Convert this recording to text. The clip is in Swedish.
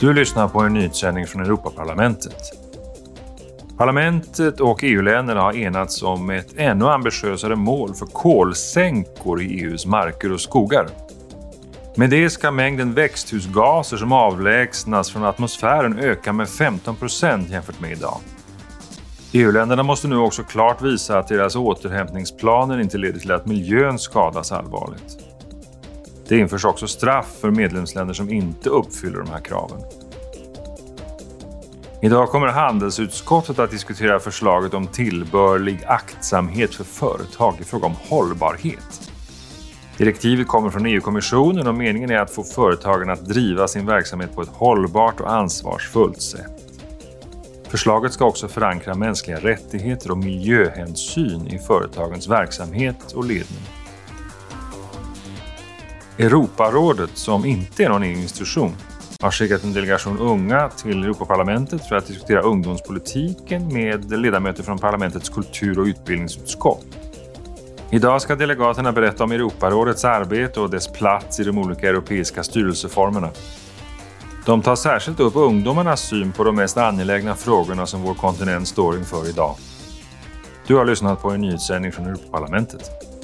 Du lyssnar på en nyhetssändning från Europaparlamentet. Parlamentet och EU-länderna har enats om ett ännu ambitiösare mål för kolsänkor i EUs marker och skogar. Med det ska mängden växthusgaser som avlägsnas från atmosfären öka med 15 procent jämfört med idag. EU-länderna måste nu också klart visa att deras återhämtningsplaner inte leder till att miljön skadas allvarligt. Det införs också straff för medlemsländer som inte uppfyller de här kraven. Idag kommer handelsutskottet att diskutera förslaget om tillbörlig aktsamhet för företag i fråga om hållbarhet. Direktivet kommer från EU-kommissionen och meningen är att få företagen att driva sin verksamhet på ett hållbart och ansvarsfullt sätt. Förslaget ska också förankra mänskliga rättigheter och miljöhänsyn i företagens verksamhet och ledning. Europarådet, som inte är någon EU-institution, har skickat en delegation unga till Europaparlamentet för att diskutera ungdomspolitiken med ledamöter från parlamentets kultur och utbildningsutskott. Idag ska delegaterna berätta om Europarådets arbete och dess plats i de olika europeiska styrelseformerna. De tar särskilt upp ungdomarnas syn på de mest angelägna frågorna som vår kontinent står inför idag. Du har lyssnat på en nyhetssändning från Europaparlamentet.